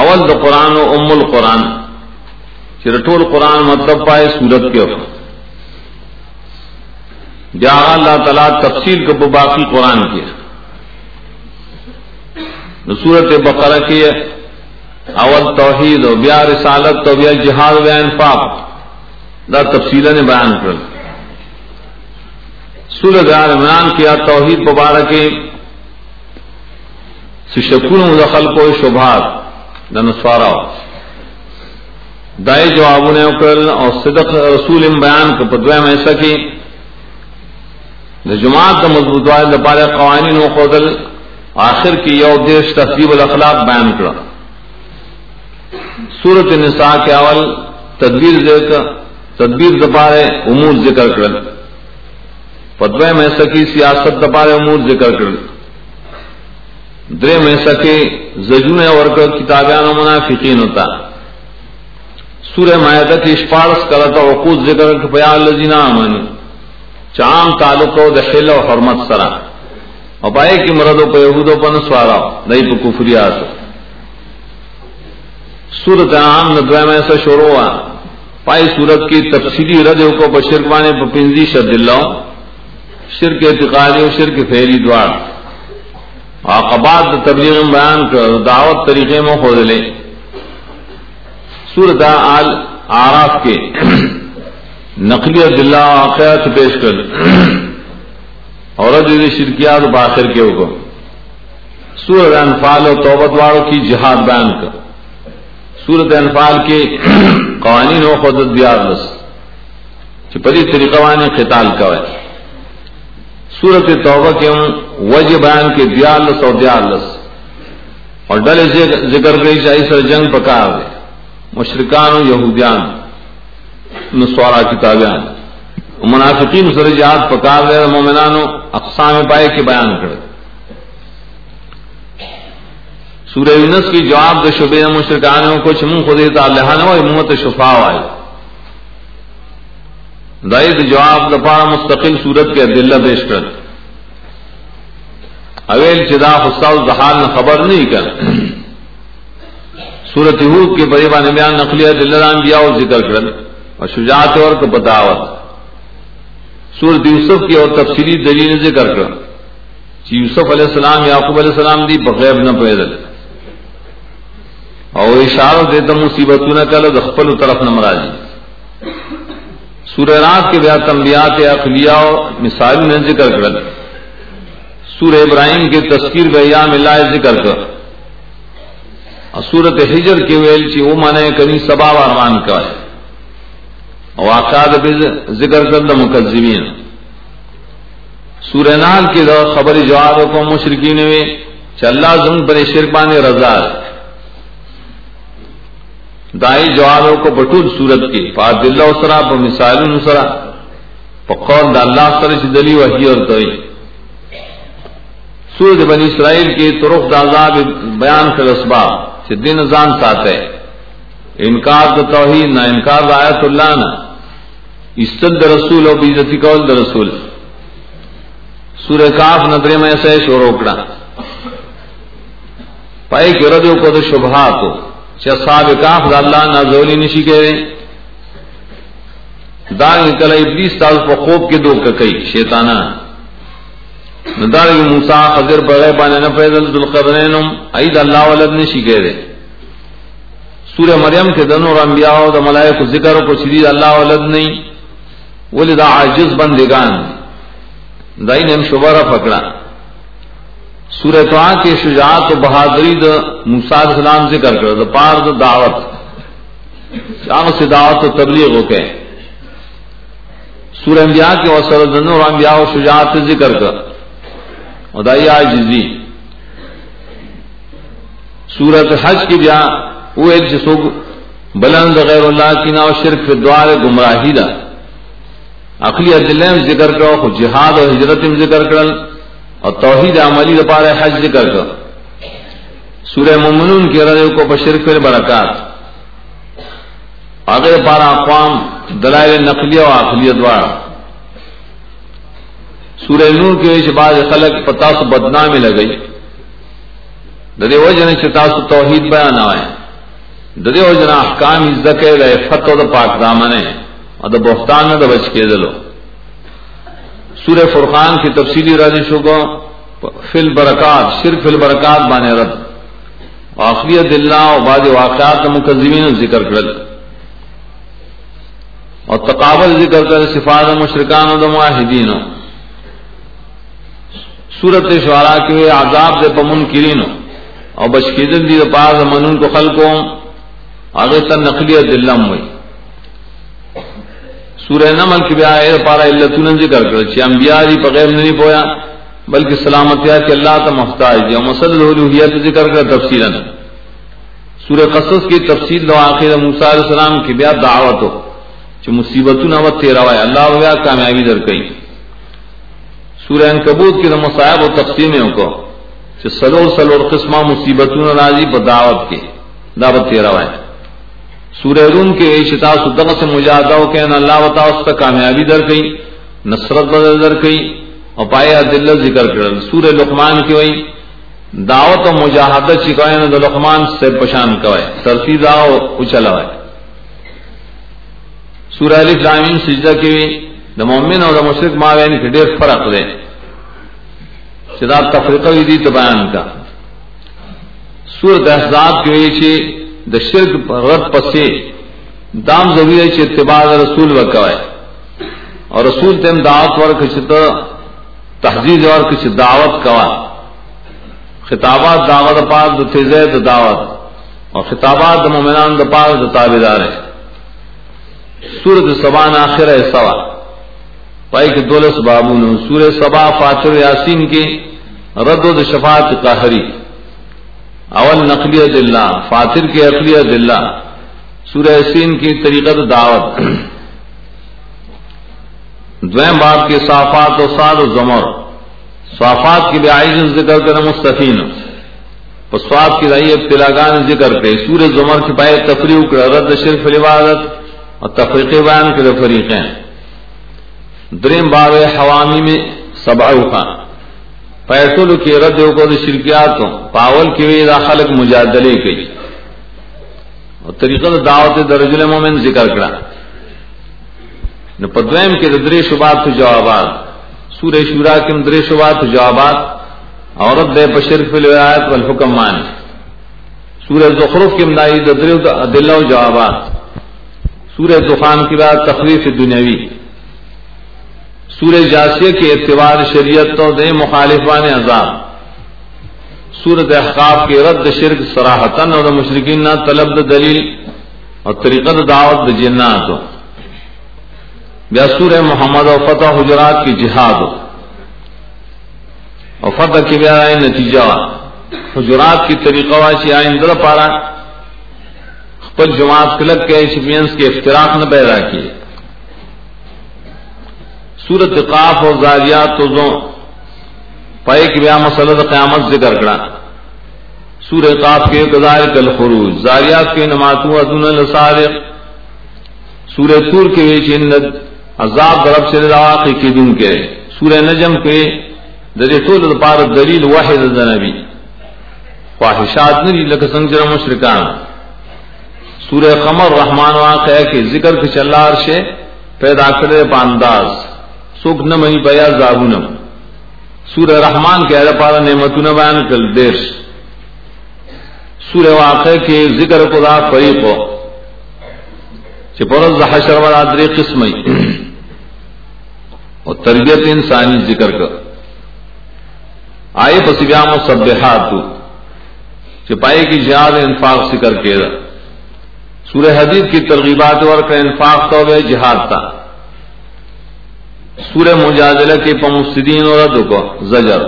اول د قرآن و ام القرآن چرٹول قرآن مطلب پائے سورت کے بیا اللہ تعالیٰ تفصیل کو باقی قرآن کی صورت بقرہ کی اول توحید و بیا رسالت تو بیا جہاد و انفاق دا تفصیل نے بیان کر سورت عمران کیا توحید مبارک شکون مدخل کو شبہات نسوارا دائے جواب نے کر اور صدق رسول بیان کو پدوے میں سکی جماعت کا مضبوط دپارے قوانین و خودل آخر کی یو دیش تقریب الاخلاق بیان کرا سورت نساء کے اول تدبیر ذکر تدبیر دپارے امور ذکر کر پدوے میں سکی سیاست دپارے امور ذکر کر درے میں سکے زجون اور کتابیان و منافقین ہوتا سورہ مایدہ کی اشپارس کرتا وقود ذکر پیا لذین آمانی چام تعلق و دخل و حرمت سرا اور پائے کی مرد و پیہود و پن سوارا نئی پہ کفریات سورت عام ندوے میں ایسا شروع ہوا پائی سورت کی تفصیلی رد کو بشرکوانے پپنزی شد اللہ شرک اعتقادی و شرک فیری دوار عقبات تبلیغ بیان کر دعوت طریقے میں خود لے سورت آل آراف کے نقلی دلہ واقعات پیش کر اور شرکیات باخر کے حکم سورت انفال اور توبت والوں کی جہاد بیان کر سورت انفال کے قوانین و خود دیار رس پری طریقہ وانے قتال کا ہے سورت توبہ کے وجہ بیان کے دیالس اور دیالس اور ڈلے ذکر گئی چاہیے سر جنگ پکار دے مشرقان یہودیان، نسوارا کتابیان منافقین سر جہاد پکار دے مومنان اقسام پائے کے بیان کرے۔ سورہ یونس کی جواب دے شبے مشرقان کچھ منہ خود اللہ نہ محمد شفا آئے۔ دائد جواب دفاع مستقل صورت کے دلہ پیش کر اویل چدا حساء دہال نے خبر نہیں کر سورت حود کے بڑے بان بیان نقلیہ دلران دیا اور ذکر کر اور شجاعت اور کو بتاوت. سورت یوسف کی اور تفصیلی دلیل ذکر کر یوسف علیہ السلام، یعقوب علیہ السلام دی بغیر نہ پیدل اور اشارہ دیتا مصیبت نہ کر دخل طرف نہ مراجی سورہ رات کے بیا تنبیات اخلیہ مثال نے ذکر کر سورہ ابراہیم کے تذکیر بیا ملا ذکر کر۔ اور سورت ہجر کے ویل چی وہ مانے کبھی سبا ارمان کا ہے۔ اور واقعات ذکر کر دا مکذبین۔ سورہ نال کے دو خبر جواب کو مشرقین میں چل زم پر شرکان رضا ہے۔ دائی جوابوں کو بٹول صورت کی. فاد اللہ اسرا پ مثال نسرا پقول دا اللہ سر دلی وحی اور دوئی سورت بنی اسرائیل کی طرف دا بیان کر اسباب چھ دن زان ساتھ ہے انکار دا توحید نہ انکار دا آیت اللہ نہ استد رسول اور بیزتی قول دا رسول. سورہ کاف ندرے میں سے شور اکڑا پائے کہ ردو کو تو شبہات ہو صاحب کاف دا اللہ نازولی نشی کہے دار کل ابلیس تاز پا خوب کے دو کئی شیطانا۔ ندار کی موسیٰ خضر بغیر بانے نفیدل دلقرنینم اید اللہ ولد نشی کہہ کہے سورہ مریم کے دنوں انبیاء دا ملائک ذکر کو شدید اللہ ولد نہیں ولی دا عاجز بندگان۔ دائی نے ہم شبہ پکڑا۔ سورہ تو کے شجاعت و بہادری د موسیٰ السلام ذکر کر دا پار دا دعوت۔ شام سے دعوت و تبلیغ ہو کے سورہ انبیاء کے وسر دن اور انبیاء و شجاعت سے ذکر کر۔ ادائی آجزی سورت حج کی بیا وہ ایک جسو بلند غیر اللہ کی نا شرک دوار گمراہی دا۔ عقلی عدلیم ذکر کرو جہاد و ہجرت ذکر کرل۔ اور توحید عملی دپار حج ذکر کر۔ سورہ ممنون کی رضے کو بشر فر برکات۔ آگے پارا اقوام، دلائل نقلیہ و آخلیت دوار سورہ نور کے وجہ بعض خلق پتاس بدنامی لگئی۔ ددے وجہ نے چتاس توحید بیان آئے۔ ددے ہو احکام عزت فتو دا پاک دامنے۔ اور دا بہتان دا بچ کے دلو۔ سور فرقان کی تفصیلی رضی شگو فل برکات صرف فل برکات بانے رد آخریت اللہ اور بعض واقعات مقزمین ذکر کرد اور تقابل ذکر کر صفات مشرکان و معاہدین سورت شعرا کے عذاب سے پمن کرین اور بشکیدن دی پاس منون کو خلقوں۔ آگے تن نقلی دلم ہوئی سورہ نمل کی بیا پارا اللہ ذکر کر چی، انبیاء جی دی بغیر نہیں پویا، بلکہ سلامتیا کہ اللہ تا محتاج دی مسل الوحیت ذکر کر تفصیلا۔ سورہ قصص کی تفصیل دو آخر موسیٰ علیہ السلام کی بیا دعوت ہو چی مصیبتوں نہ وقت تیرا وائے اللہ بیا کامیابی در کئی۔ سورہ انکبوت کی مصائب و تقسیموں کو، چی سلور سلور قسمہ مصیبتوں نازی پر دعوت کی، دعوت تیرا وائے سورہ روم کے شتا سدق سے مجاہدہ ہو کہ اللہ وتا اس کا کامیابی در گئی نصرت بدل در گئی اور پایا دل ذکر کر سورہ لقمان کی وئی دعوت و مجاہدہ چکائے نہ، لقمان سے پشان کوائے ترتیب آؤ اچھلا ہوئے۔ سورہ علی فلامین سجدہ کی وئی دا مومن اور دا مشرق ماوین کے ڈیر فرق دے۔ شدا تفریقہ دی تو بیان کا۔ سورت احزاب کی وئی چی د شرک رد پسے دام ضروری ہے اتباع رسول وکوائے اور رسول تم دعوت ور کچھ تو تحزیز اور کچھ دعوت کوا خطابات دعوت پاک دو تیزے دو دعوت. اور خطابات دو مومنان دو پاک دو تابدار ہے سورت سبان آخر ہے سوا. پائی کے دولس بابون سور سبا فاتر یاسین کی رد و شفاعت قہری اول نقلیت اللہ فاطر کی اقلیت اللہ سورہ سین کی طریقت دعوت۔ دویم باب کے صافات و ساد و زمر۔ صافات کی بیائی ذکر کر مستفین۔ سواد کی رئی ابتلاگان ذکر پہ سورہ زمر کی پائے تفریح کر رد شرف عبادت اور تفریق بیان کے فریقیں دریم باب حوامی میں سبا خان پیسول کی رد کو شرکیات پاول کی وی دا خلق مجادلے کی اور طریقہ دعوت درجل مومن ذکر کرا نو پدویم کے دری شبات تو جوابات۔ سورہ شورا کے دری شبات تو جوابات۔ عورت دے بشر فی الولایت والحکم مان۔ سورہ زخرف کی مدائی دری دل و جوابات۔ سورہ دخان کی بات تخریف دنیاوی۔ سورہ جاسیہ کے اعتبار شریعت تو دے مخالفان عذاب۔ سورت احقاف کے رد شرک سراہتن اور مشرقین طلب دلیل اور طریقت دعوت جنات۔ ہو یا سورہ محمد و فتح حجرات کی جہاد۔ اور فتح کی بیا نتیجہ۔ حجرات کی طریقہ واچی آئے اندر پارا خپل جماعت کلک کے شپینس کے افتراق نہ پیدا کیے۔ سورت قاف اور زاریات تو زو پائے کی بیا مسلط قیامت ذکر کرا سور قاف کے گزار کل خروج زاریات کے نماتو ادن الصارق سور تور کے چند عذاب درب سے رواقی کی دن کے۔ سورہ نجم کے در طول پار دلیل واحد نبی۔ خواہشات نری لک سنجر مشرکان۔ سورہ قمر رحمان واقع کے ذکر کے چلار سے پیدا کرے پانداز۔ سوک نہ مہی پیا زابون سور رحمان کے ارے پارا نعمت بیان کل دیر سور واقع کے ذکر خدا فریق ہو۔ چپورز حشر والا دری قسم اور تربیت انسانی ذکر کر۔ آئے پسیام و سب چپائی کی جہاد انفاق ذکر کے سورہ حدیث کی ترغیبات اور کا انفاق تو جہاد تھا سورہ مجادلہ کے پمسدین اور رد کو، زجر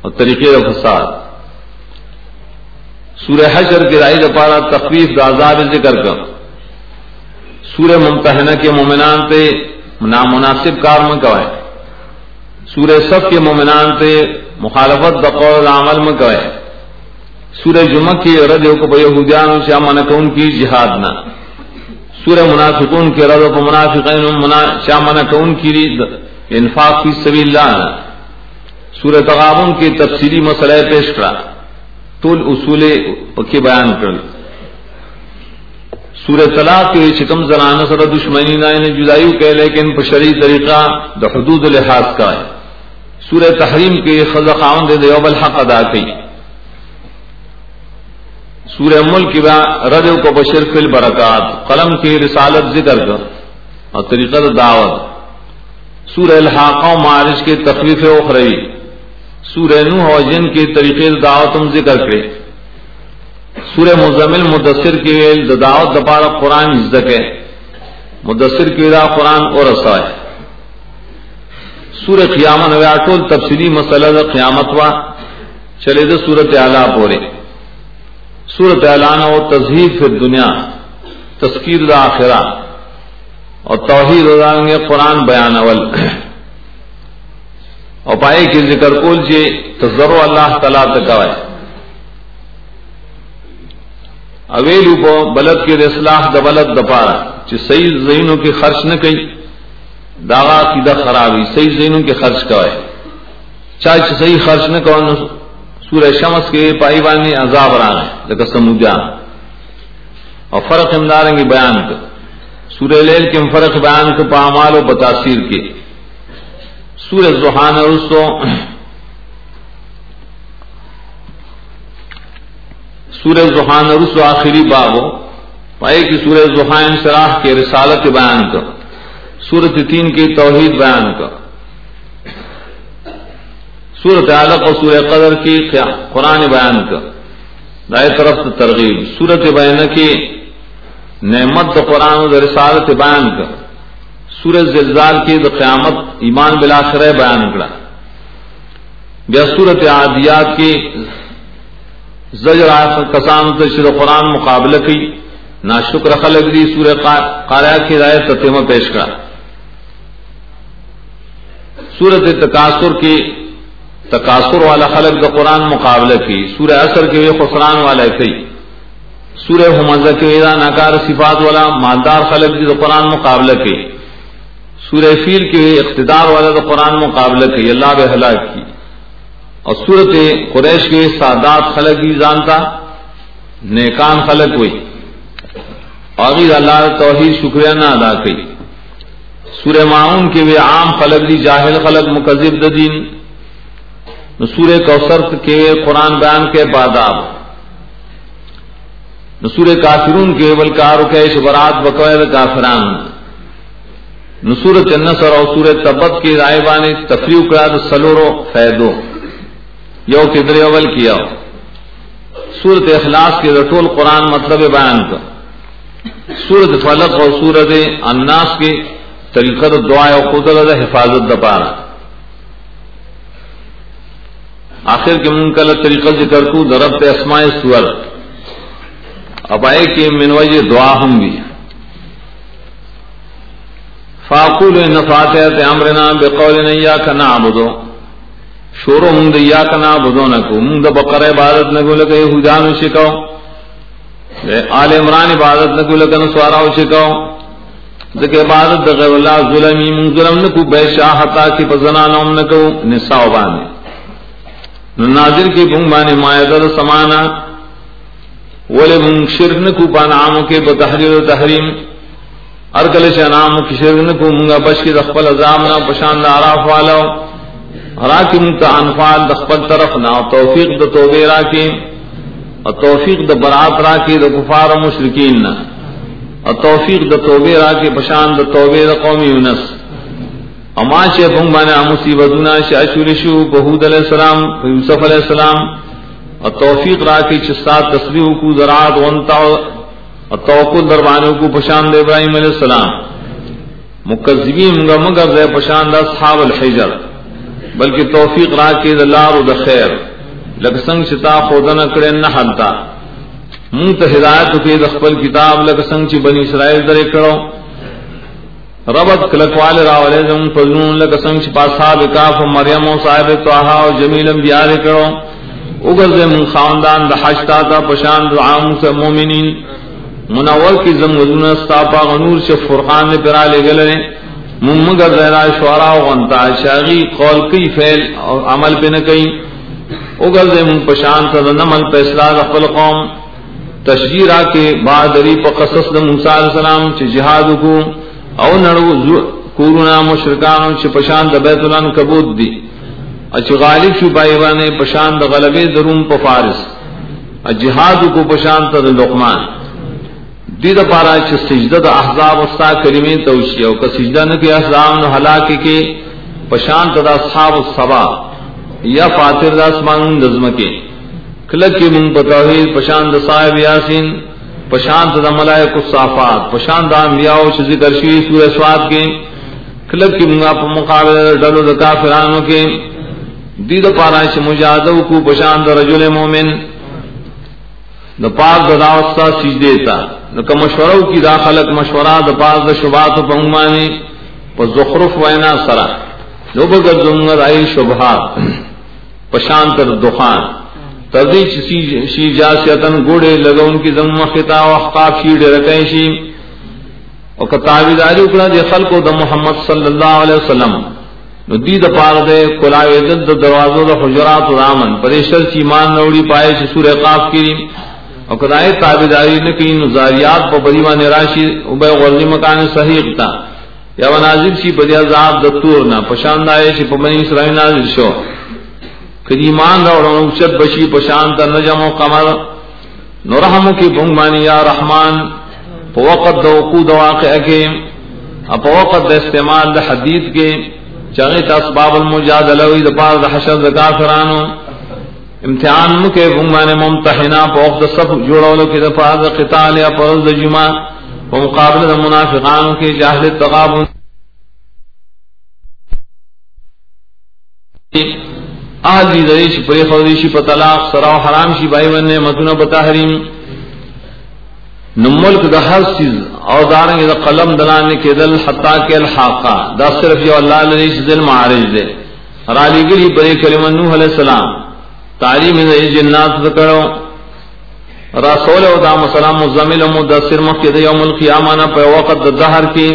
اور طریقے فساد۔ سورہ حشر کی رائے پارا تخفیف دازاب ذکر کر۔ سورہ ممتحنہ کے مومنان پہ نامناسب کار میں کوائے سورہ سب کے مومنان پہ مخالفت بقول عمل میں کوائے سورہ جمعہ کی رد کو بہودیان سے امن کون کی جہاد نہ۔ سورہ منافقون کے رد و منافقین شامنا کون کی انفاق فی سبیل اللہ سورہ تغابن کی تفصیلی مسئلہ پیش کرا۔ طول اصول پکی بیان کر۔ سورہ طلاق کے چکم زنان سر دشمنی نہ جدائی کہ لیکن پشری طریقہ د حدود لحاظ کا ہے۔ سورہ تحریم کے خز خاون دے دیوب الحق ادا کی۔ سورہ ملک کی رد کو بشر فل برکات قلم کی رسالت ذکر کر. اور طریقہ دعوت. سورہ الحاق و معارش کے تخلیف اخرئی سورہ نوح و جن کے طریقے دعوت ذکر کرے. سورہ مزمل مدثر کی دعوت دپارا قرآن عزت ہے مدثر کی دا قرآن اور رسا ہے سورہ قیامت ٹول تفصیلی مسئلہ دا قیامت وا. چلے دا سورت اعلیٰ بورے سورت اعلان و تزہید پھر دنیا تذکیر دا آخرہ اور توحید گے قرآن بیان اول۔ اور پائے کی ذکر کول جی تو ضرور اللہ تعالیٰ تک اویلو کو بلد کی اصلاح د بلد دپارا چ صحیح زینوں کی خرچ نہ کئی، داغا کی دا خرابی، صحیح زینوں کی خرچ کوئے۔ چاہے صحیح خرچ نہ کو سورہ شمس کے پائی بانی عذاب رہا ہے لیکن اور فرق امداریں گے بیان کر سورہ لیل کے فرق بیان کے پامال و بتاثیر کے۔ سورہ زحان رسو سورہ زحان رسو آخری بابو پائے کہ سورہ زحان سراح کے رسالت بیان کر سورت تین کی توحید بیان کر سورت عالق اور سورہ قدر کی قرآن بیان کر دائیں طرف سے ترغیب۔ سورت بیان کی نعمت قرآن و رسالت بیان کر سورج زلزال کی د قیامت ایمان بلاخر بیان کرا یا سورت عادیات کی زجر کسان شر قرآن مقابلہ کی۔ نہ شکر خلق دی سور قاریا کی رائے تتیمہ پیش کرا سورت تقاصر کی تقاصر والا خلق دا قرآن مقابلہ کی، سورہ اثر کے خسران والا کئی سورہ حمزہ کے ویدا ناکار صفات والا مالدار خلق دی قرآن مقابلہ کی، سورہ فیل کے ہوئے اقتدار والا تو قرآن مقابلہ کی اللہ بے ہلاک کی۔ اور سورت قریش کے سادات خلق کی جانتا نیکان خلق ہوئی اور اللہ توحید شکریہ نہ ادا کی۔ سورہ معاون کے بھی عام خلق دی، جاہل خلق، مکذب دین۔ سورہ کوثر کے قرآن بیان کے باداب. نصور کافرون کے بلکار کے شبرات بقوید کافران. نصور چنسر اور سور تبت کی رائے بانی تفریح کرا سلورو فیدو یو کدر اول کیا. سورت اخلاص کے رٹول قرآن مطلب بیان کا. سورت فلق اور سورت اناس کی طریقت دعا اور قدرت حفاظت دپارا. آخر کے منکل طریقہ ذکر کو دربت اسماء سور اب آئے کہ منوج دعا ہوں بھی. فاقول نفات امرنا بقول نیا کا نا بدو شورو منگ یا کا نا بدو نہ کو منگ بقر عبادت نہ کو لگے حجان شکاؤ آل عمران عبادت نہ کو لگن سوارا شکاؤ دیکھ عبادت غیر اللہ ظلمی من ظلم نہ کو بے شاہتا کی پزنا نوم نہ کو بانے. ناظر کی بھنگ بانے مایدر سمانا ولے من شرک نہ کو پانامو کے بتحریر و تحریم۔ ارکل سے نام کی شرک نہ کو منگا بش کی دخل عذاب نہ پشان عراف والا راکم تا انفال دخل طرف نہ توفیق د توبے راکی۔ اور توفیق د برات راکی د کفار و مشرکین اور توفیق د توبے راکی، پشان د توبے د قوم یونس۔ اما چے بھنگ بانے مصیبتنا شاشور شو بہود علیہ السلام یوسف علیہ السلام۔ اور توفیق را کی چستا تصویر کو زراعت ونتا اور توقع دربانوں کو پشاند ابراہیم علیہ السلام۔ مکذبی منگا مگر دے پشاند اصحاب الحجر۔ بلکہ توفیق را کی دلار و دخیر لگ سنگ چتا خودن کرے نہ حلتا۔ منگ تو ہدایت کے دخبل کتاب لگ سنگ چی بنی اسرائیل درے کرو۔ ربط کلکوال راولے جم فضلون لگ سنگ چی پاساب اکاف و مریم و صاحب توحا و جمیل انبیاء کرو. اگر سے من خاندان دا حشتا تا پشان دا عام سے مومنین. منور کی زم وزن استاپا غنور سے فرقان نے پرا لے گلے. من مگر زہرا شعرا و غنتا شاغی قول کی فعل اور عمل پہ نہ کئی اگر سے من پشان تا نمل پہ اصلاح قل قوم. تشجیرہ کے بادری پا قصص دا موسیٰ علیہ السلام چی جہاد کو. او نڑو کورونا مشرکانو چی پشان دا بیت اللہ کبود دی اچ غالب شو بائیوانے پشان دا غلبے دروم پا فارس. اچ جہاد کو پشان تا دا لقمان. دی دا پارا چی سجدہ دا احزاب استا کریمی توشی او کا سجدہ نکی احزاب نو حلاکی کے پشان تا دا اصحاب السبا یا فاتر دا اسمان دزمکے کلک کی من پتوحید پشاند صاحب یاسین پشاند دا ملائک الصافات پشاند دا انبیاء چھ ذکر شوی سورہ سواد کے کلک کی منگا پا مقابل ڈلو دا کافرانوں کے۔ دید پارا چھ مجادو کو پشاند رجل مومن۔ دا پاک دا داوستا سجدے تا۔ نکا مشورو کی دا خلق مشورہ دا پاک دا شبات پا انگمانی پا زخرف وینا سرا۔ لو بگر زنگر آئی شبہات۔ پشاند دخان۔ تردی چی شی جاسیتن گوڑے لگا ان کی زمم خطا و احقاب شیڑے رکھیں شی۔ او و کتابیداری اکڑا دے خلقو دا محمد صلی اللہ علیہ وسلم۔ نو دی دا پار دے کلاوی دد دا دروازو دا حجرات و رامن۔ پریشر چی مان نوڑی پائے چی سور اقاف کی و کدائے تابیداری نکی نزاریات پا بریوان راشی و بے غرزی مکان صحیح تا۔ یا و نازل چی پدی عذاب دا تورنا پشاندائے چی پا بنی اسرائیل نازل شو۔ کدی ایمان راوڑا اچت بشی پشانت نجم و قمر۔ نرحم کی بنگمانی یا رحمان، پا وقت دا وقود واقع کے پا وقت دا استعمال دا حدید کے چاہیت اسباب المجادلوی دا پار دا حشر دا کافرانو۔ امتحان مکے بنگمان ممتحنا پا وقت سب جوڑولو کی دا پار دا قتال یا پا دا جمع پا مقابل دا منافقانو کی جاہل تغابن اہل دی دریش پری خودیشی پا طلاق سراو حرام شی بائی ون نعمتنا بتحریم نملک دا ہر چیز او دارنگ دا قلم دلانے کے دل حتا کے الحاقہ. دا صرف جو اللہ لدیش دل معارج دے. رالی گلی پری کلمہ نوح علیہ السلام. تعلیم دا جنات ذکرو رسول او دا مسلام مزمل و مدسر مخی دا یوم القیامانا پا وقت دا دہر کی.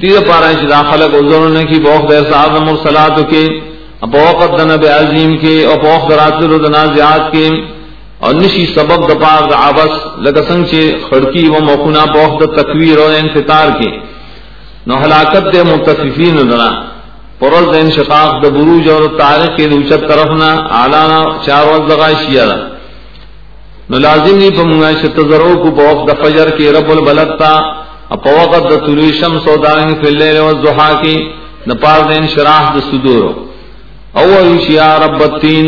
دید پارا چی دا خلق عذرنے کی بوخ دا احساس مرسلاتو کی. اپوقت دن بے عظیم کے اپوق دراتر و دنازعات کے، اور نشی سبب دپاغ دا عبس لگسنگ چے خڑکی و موقنا پوق دا تکویر و انفتار کے۔ نو حلاکت دے متصفین دنا پرل دا انشقاق دا بروج اور تاریخ کے دوچت طرفنا آلانا چار وقت دغا شیعہ نو لازم نہیں پمگا شتزرو کو پوق دا فجر کے رب البلد تا اپوقت دا طلوی شمس و دارنگ فی اللیل و الزحا کی نپار دا انشراح دا صدورو اول شیا رب التین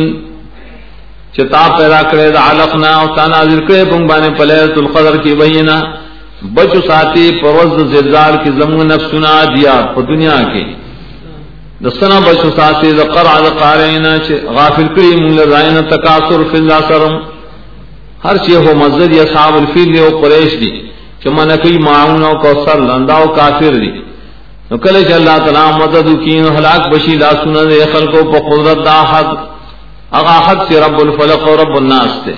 چتا پیدا کرے دا علقنا او تا نازل کرے پنگ بانے پلیت القدر کی بینا بچو ساتی پروز زلزال کی زمون نفسنا دیا پا دنیا کی۔ دستنا بچو ساتی دا قرع دا قارئینا غافل کری مونگ لرائینا تکاثر فی اللہ ہر چیز ہو مزد یا صحاب الفیل دی او قریش دی چھ منکی معاون او کوسر لنداو کافر دی۔ نو کله چې الله تعالی مدد وکین هلاك بشي لا سن دے خلقو په قدرت دا حد اغا حد سے رب الفلق و رب الناس تے.